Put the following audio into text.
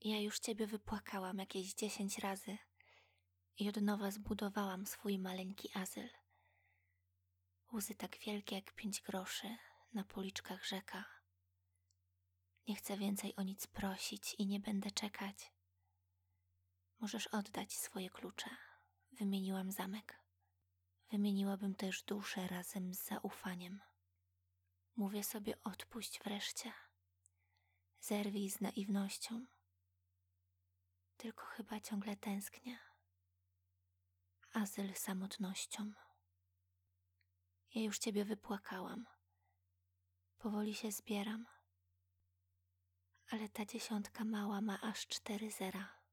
Ja już ciebie wypłakałam jakieś dziesięć razy i od nowa zbudowałam swój maleńki azyl. Łzy tak wielkie jak pięć groszy na policzkach rzeka. Nie chcę więcej o nic prosić i nie będę czekać. Możesz oddać swoje klucze. Wymieniłam zamek. Wymieniłabym też duszę razem z zaufaniem. Mówię sobie odpuść wreszcie. Zerwij z naiwnością. Tylko chyba ciągle tęsknię. Azyl samotnością. Ja już ciebie wypłakałam. Powoli się zbieram. Ale ta dziesiątka mała ma aż cztery zera.